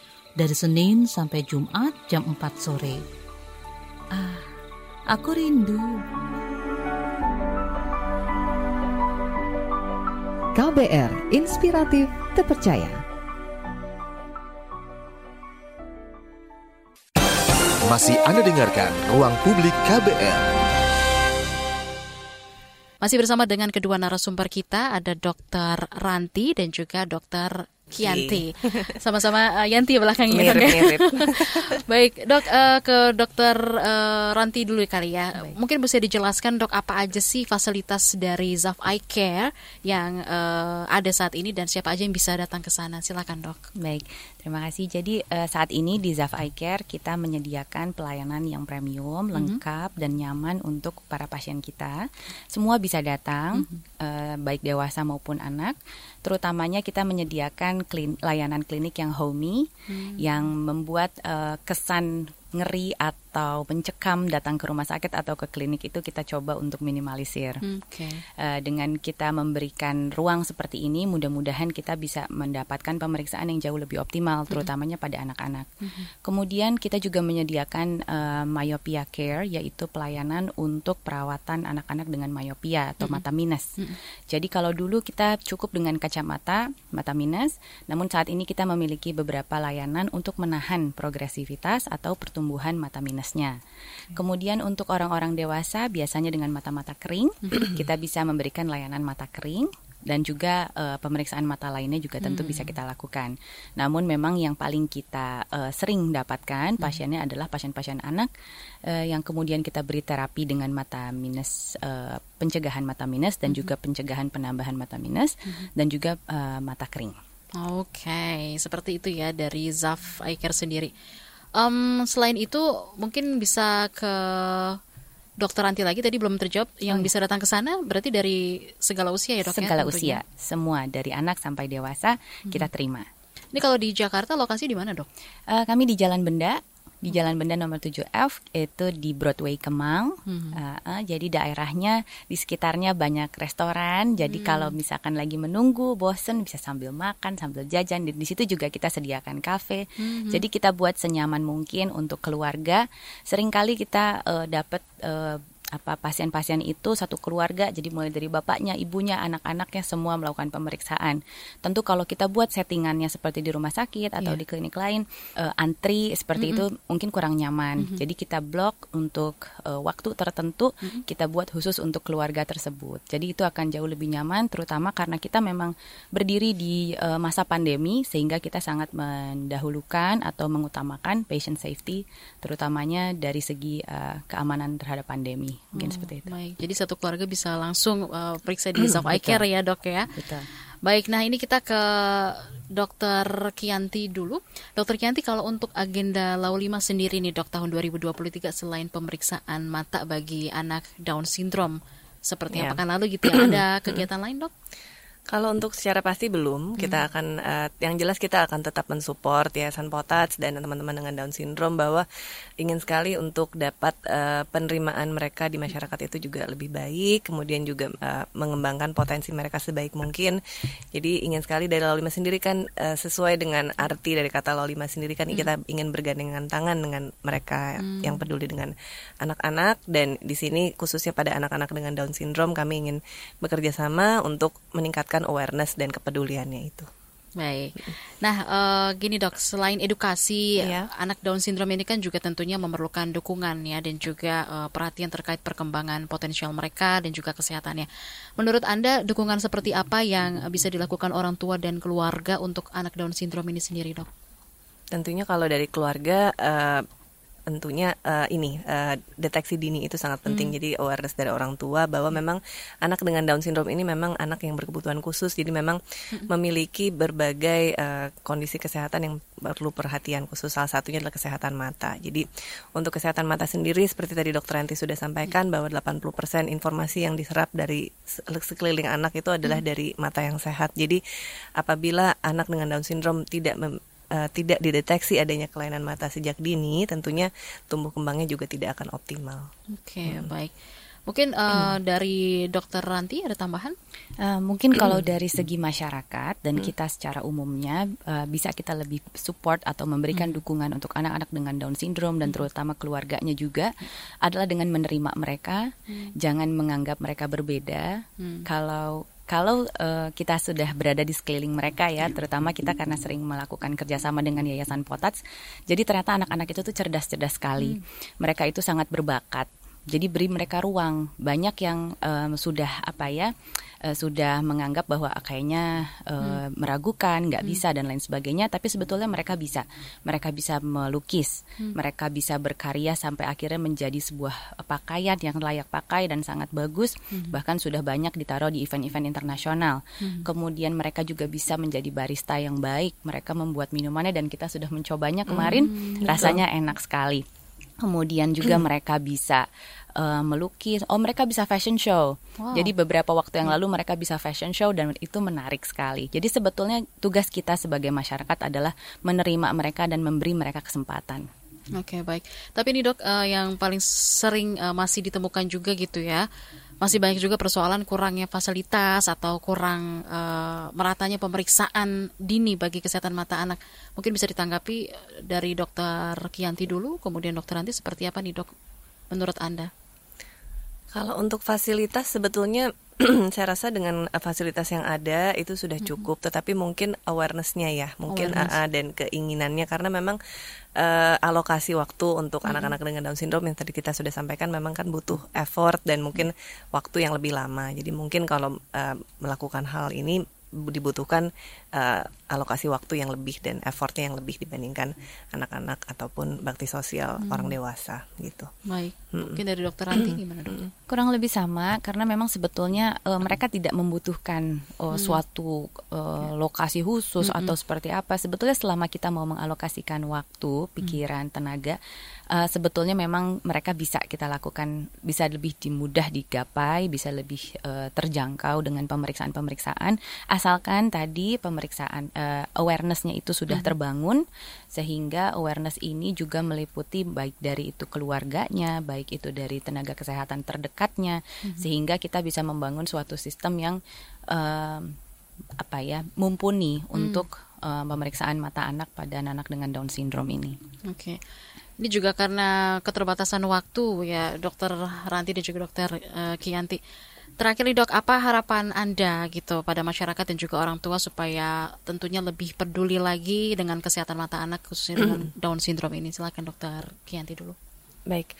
dari Senin sampai Jumat jam 4 sore. Ah, aku rindu. KBR Inspiratif Terpercaya Masih Anda dengarkan Ruang Publik KBR. Masih bersama dengan kedua narasumber kita ada Dr. Ranti dan juga Dr. Kianti. Sama-sama uh, Yanti belakangnya. Mirip, ya? Baik, dok uh, ke dokter uh, Ranti dulu kali ya. Mungkin bisa dijelaskan dok apa aja sih fasilitas dari Zaf Eye Care yang uh, ada saat ini dan siapa aja yang bisa datang ke sana. Silakan dok. Baik, terima kasih. Jadi uh, saat ini di Zaf Eye Care kita menyediakan pelayanan yang premium, Mhm. lengkap dan nyaman untuk para pasien kita. Semua bisa datang, uh, baik dewasa maupun anak. Terutamanya kita menyediakan klin- layanan klinik yang homey, Hmm. yang membuat uh, kesan ngeri atau mencekam datang ke rumah sakit atau ke klinik itu kita coba untuk minimalisir. Oke. Uh, dengan kita memberikan ruang seperti ini, mudah-mudahan kita bisa mendapatkan pemeriksaan yang jauh lebih optimal, terutamanya pada anak-anak. Kemudian kita juga menyediakan uh, myopia care, yaitu pelayanan untuk perawatan anak-anak dengan myopia atau Mhm. mata minus. Jadi kalau dulu kita cukup dengan kacamata mata minus, namun saat ini kita memiliki beberapa layanan untuk menahan progresivitas atau pertumbuhan mata minusnya. Kemudian untuk orang-orang dewasa biasanya dengan mata-mata kering, kita bisa memberikan layanan mata kering dan juga eh, pemeriksaan mata lainnya juga tentu Hmm. bisa kita lakukan. Namun memang yang paling kita eh, sering dapatkan pasiennya adalah pasien-pasien anak eh, yang kemudian kita beri terapi dengan mata minus eh, pencegahan mata minus dan juga pencegahan penambahan mata minus dan juga eh, mata kering. Oke, seperti itu ya dari Zaf Care sendiri. Em, selain itu mungkin bisa ke dokter Ranti lagi tadi belum terjawab yang bisa datang ke sana berarti dari segala usia ya dok ya, Segala tentunya? usia, semua dari anak sampai dewasa kita terima. Ini kalau di Jakarta lokasi di mana dok? Eh, kami di Jalan Benda, di Jalan Benda nomor 7F itu di Broadway Kemang. Hmm. Eh, eh, jadi daerahnya di sekitarnya banyak restoran. Jadi Hmm. kalau misalkan lagi menunggu, bosen bisa sambil makan, sambil jajan. Di, di situ juga kita sediakan kafe. Mhm. Jadi kita buat senyaman mungkin untuk keluarga. Seringkali kita eh, dapat eh, apa pasien-pasien itu satu keluarga jadi mulai dari bapaknya, ibunya, anak-anaknya semua melakukan pemeriksaan. Tentu kalau kita buat settingannya seperti di rumah sakit atau Iya. di klinik lain eh, antri seperti Mm-mm. itu mungkin kurang nyaman. Mhm. Jadi kita blok untuk eh, waktu tertentu Mhm. kita buat khusus untuk keluarga tersebut. Jadi itu akan jauh lebih nyaman terutama karena kita memang berdiri di eh, masa pandemi sehingga kita sangat mendahulukan atau mengutamakan patient safety terutamanya dari segi eh, keamanan terhadap pandemi. Mungkin Oh, seperti itu. Baik, jadi satu keluarga bisa langsung uh, periksa di Zaf Eye. Care ya dok ya. Betul. Baik, nah ini kita ke Dokter Kianti dulu. Dokter Kianti, kalau untuk agenda Lau 5 sendiri nih dok tahun 2023 selain pemeriksaan mata bagi anak Down syndrome seperti Ya. apa kan lalu gitu ya? Ada kegiatan lain dok? Kalau untuk secara pasti belum, kita akan eh, yang jelas kita akan tetap mensupport Yayasan Potats dan teman-teman dengan Down syndrome bahwa ingin sekali untuk dapat eh, penerimaan mereka di masyarakat itu juga lebih baik, kemudian juga eh, mengembangkan potensi mereka sebaik mungkin. Jadi ingin sekali dari Lalu Lima sendiri kan eh, sesuai dengan arti dari kata Lalu Lima sendiri kan kita ingin bergandengan tangan dengan mereka Hmm. yang peduli dengan anak-anak dan di sini khususnya pada anak-anak dengan Down syndrome kami ingin bekerja sama untuk meningkatkan awareness dan kepeduliannya itu. Baik. Nah, eh, gini dok, selain edukasi Iya. anak Down syndrome ini kan juga tentunya memerlukan dukungan ya dan juga eh, perhatian terkait perkembangan potensial mereka dan juga kesehatannya. Menurut anda dukungan seperti apa yang bisa dilakukan orang tua dan keluarga untuk anak Down syndrome ini sendiri dok? Tentunya kalau dari keluarga eh, tentunya eh, ini eh, deteksi dini itu sangat penting. Hmm. Jadi awareness dari orang tua bahwa memang anak dengan Down syndrome ini memang anak yang berkebutuhan khusus. Jadi memang memiliki berbagai eh, kondisi kesehatan yang perlu perhatian khusus. Salah satunya adalah kesehatan mata. Jadi untuk kesehatan mata sendiri seperti tadi Dokter Yanti sudah sampaikan bahwa 80% informasi yang diserap dari se- sekeliling anak itu adalah dari mata yang sehat. Jadi apabila anak dengan Down syndrome tidak mem- eh, tidak dideteksi adanya kelainan mata sejak dini, tentunya tumbuh kembangnya juga tidak akan optimal. Oke, baik. Mungkin eh, dari Dokter Ranti ada tambahan? Eh, mungkin kalau dari segi masyarakat dan kita secara umumnya eh, bisa kita lebih support atau memberikan dukungan untuk anak-anak dengan Down syndrome dan terutama keluarganya juga adalah dengan menerima mereka, Hmm. jangan menganggap mereka berbeda. Hmm. Kalau kalau uh, kita sudah berada di sekeliling mereka ya, terutama kita karena sering melakukan kerjasama dengan Yayasan Potats, jadi ternyata anak-anak itu tuh cerdas-cerdas sekali. Hmm. Mereka itu sangat berbakat. Jadi beri mereka ruang. Banyak yang um, sudah apa ya? uh, sudah menganggap bahwa kayaknya uh, hmm. meragukan, nggak hmm. bisa dan lain sebagainya. Tapi sebetulnya mereka bisa, mereka bisa melukis, hmm. mereka bisa berkarya sampai akhirnya menjadi sebuah pakaian yang layak pakai dan sangat bagus. Hmm. Bahkan sudah banyak ditaruh di event-event internasional. Hmm. Kemudian mereka juga bisa menjadi barista yang baik. Mereka membuat minumannya dan kita sudah mencobanya kemarin, hmm, rasanya enak sekali. Kemudian juga mereka bisa uh, melukis. Oh, mereka bisa fashion show. Wow. Jadi beberapa waktu yang lalu mereka bisa fashion show dan itu menarik sekali. Jadi sebetulnya tugas kita sebagai masyarakat adalah menerima mereka dan memberi mereka kesempatan. Oke, okay, baik. Tapi ini Dok uh, yang paling sering uh, masih ditemukan juga gitu ya masih banyak juga persoalan kurangnya fasilitas atau kurang uh, meratanya pemeriksaan dini bagi kesehatan mata anak. Mungkin bisa ditanggapi dari dokter Kianti dulu, kemudian dokter nanti seperti apa nih dok menurut Anda? Kalau untuk fasilitas sebetulnya saya rasa dengan fasilitas yang ada itu sudah cukup, tetapi mungkin awarenessnya ya, mungkin Awareness. AA dan keinginannya. Karena memang uh, alokasi waktu untuk anak-anak dengan Down syndrome yang tadi kita sudah sampaikan memang kan butuh effort dan mungkin waktu yang lebih lama. Jadi mungkin kalau uh, melakukan hal ini dibutuhkan uh, alokasi waktu yang lebih dan effortnya yang lebih dibandingkan anak-anak ataupun bakti sosial hmm. orang dewasa gitu. Baik, hmm. mungkin dari dokter Ranti gimana dok? Kurang lebih sama karena memang sebetulnya uh, mereka tidak membutuhkan uh, hmm. suatu uh, lokasi khusus hmm. atau seperti apa. Sebetulnya selama kita mau mengalokasikan waktu, pikiran, hmm. tenaga uh, sebetulnya memang mereka bisa kita lakukan bisa lebih dimudah digapai, bisa lebih uh, terjangkau dengan pemeriksaan-pemeriksaan asalkan tadi pemeriksaan uh, awarenessnya itu sudah hmm. terbangun sehingga awareness ini juga meliputi baik dari itu keluarganya, baik itu dari tenaga kesehatan terdekatnya hmm. sehingga kita bisa membangun suatu sistem yang uh, apa ya mumpuni hmm. untuk uh, pemeriksaan mata anak pada anak-anak dengan Down syndrome ini. Oke. Okay. Ini juga karena keterbatasan waktu ya dokter Ranti dan juga dokter uh, Kianti. Terakhir nih dok, apa harapan Anda gitu pada masyarakat dan juga orang tua supaya tentunya lebih peduli lagi dengan kesehatan mata anak khususnya dengan Down syndrome ini? Silakan dokter Kianti dulu. Baik.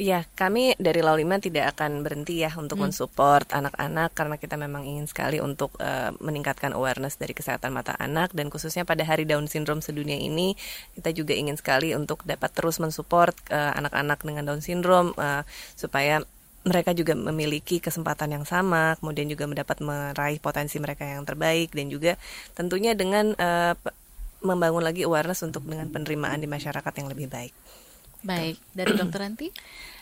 Ya, kami dari Laulima tidak akan berhenti ya untuk hmm. mensupport anak-anak karena kita memang ingin sekali untuk uh, meningkatkan awareness dari kesehatan mata anak dan khususnya pada Hari Down Syndrome sedunia ini kita juga ingin sekali untuk dapat terus mensupport uh, anak-anak dengan Down Syndrome uh, supaya mereka juga memiliki kesempatan yang sama, kemudian juga mendapat meraih potensi mereka yang terbaik dan juga tentunya dengan uh, membangun lagi awareness untuk dengan penerimaan di masyarakat yang lebih baik. Baik, dari dokter Anti?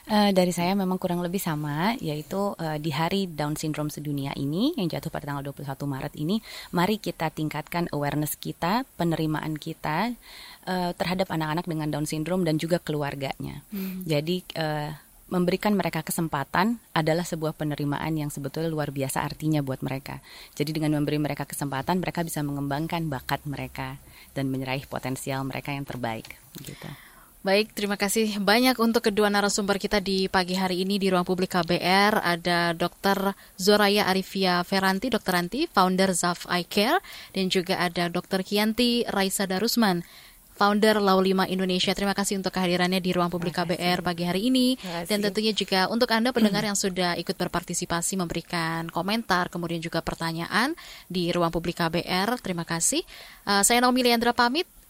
Uh, dari saya memang kurang lebih sama, yaitu uh, di Hari Down Syndrome Sedunia ini yang jatuh pada tanggal 21 Maret ini, mari kita tingkatkan awareness kita, penerimaan kita uh, terhadap anak-anak dengan Down Syndrome dan juga keluarganya. Hmm. Jadi uh, memberikan mereka kesempatan adalah sebuah penerimaan yang sebetulnya luar biasa artinya buat mereka. Jadi dengan memberi mereka kesempatan, mereka bisa mengembangkan bakat mereka dan menyeraih potensial mereka yang terbaik. Gitu. Baik, terima kasih banyak untuk kedua narasumber kita di pagi hari ini di ruang publik KBR. Ada Dr. Zoraya Arifia Feranti, Dr. Anti, founder Zaf Eye Care, dan juga ada Dr. Kianti Raisa Darusman, founder Laulima Indonesia. Terima kasih untuk kehadirannya di ruang publik KBR pagi hari ini. Dan tentunya juga untuk Anda pendengar yang sudah ikut berpartisipasi memberikan komentar, kemudian juga pertanyaan di ruang publik KBR. Terima kasih. Uh, saya Naomi Leandra pamit.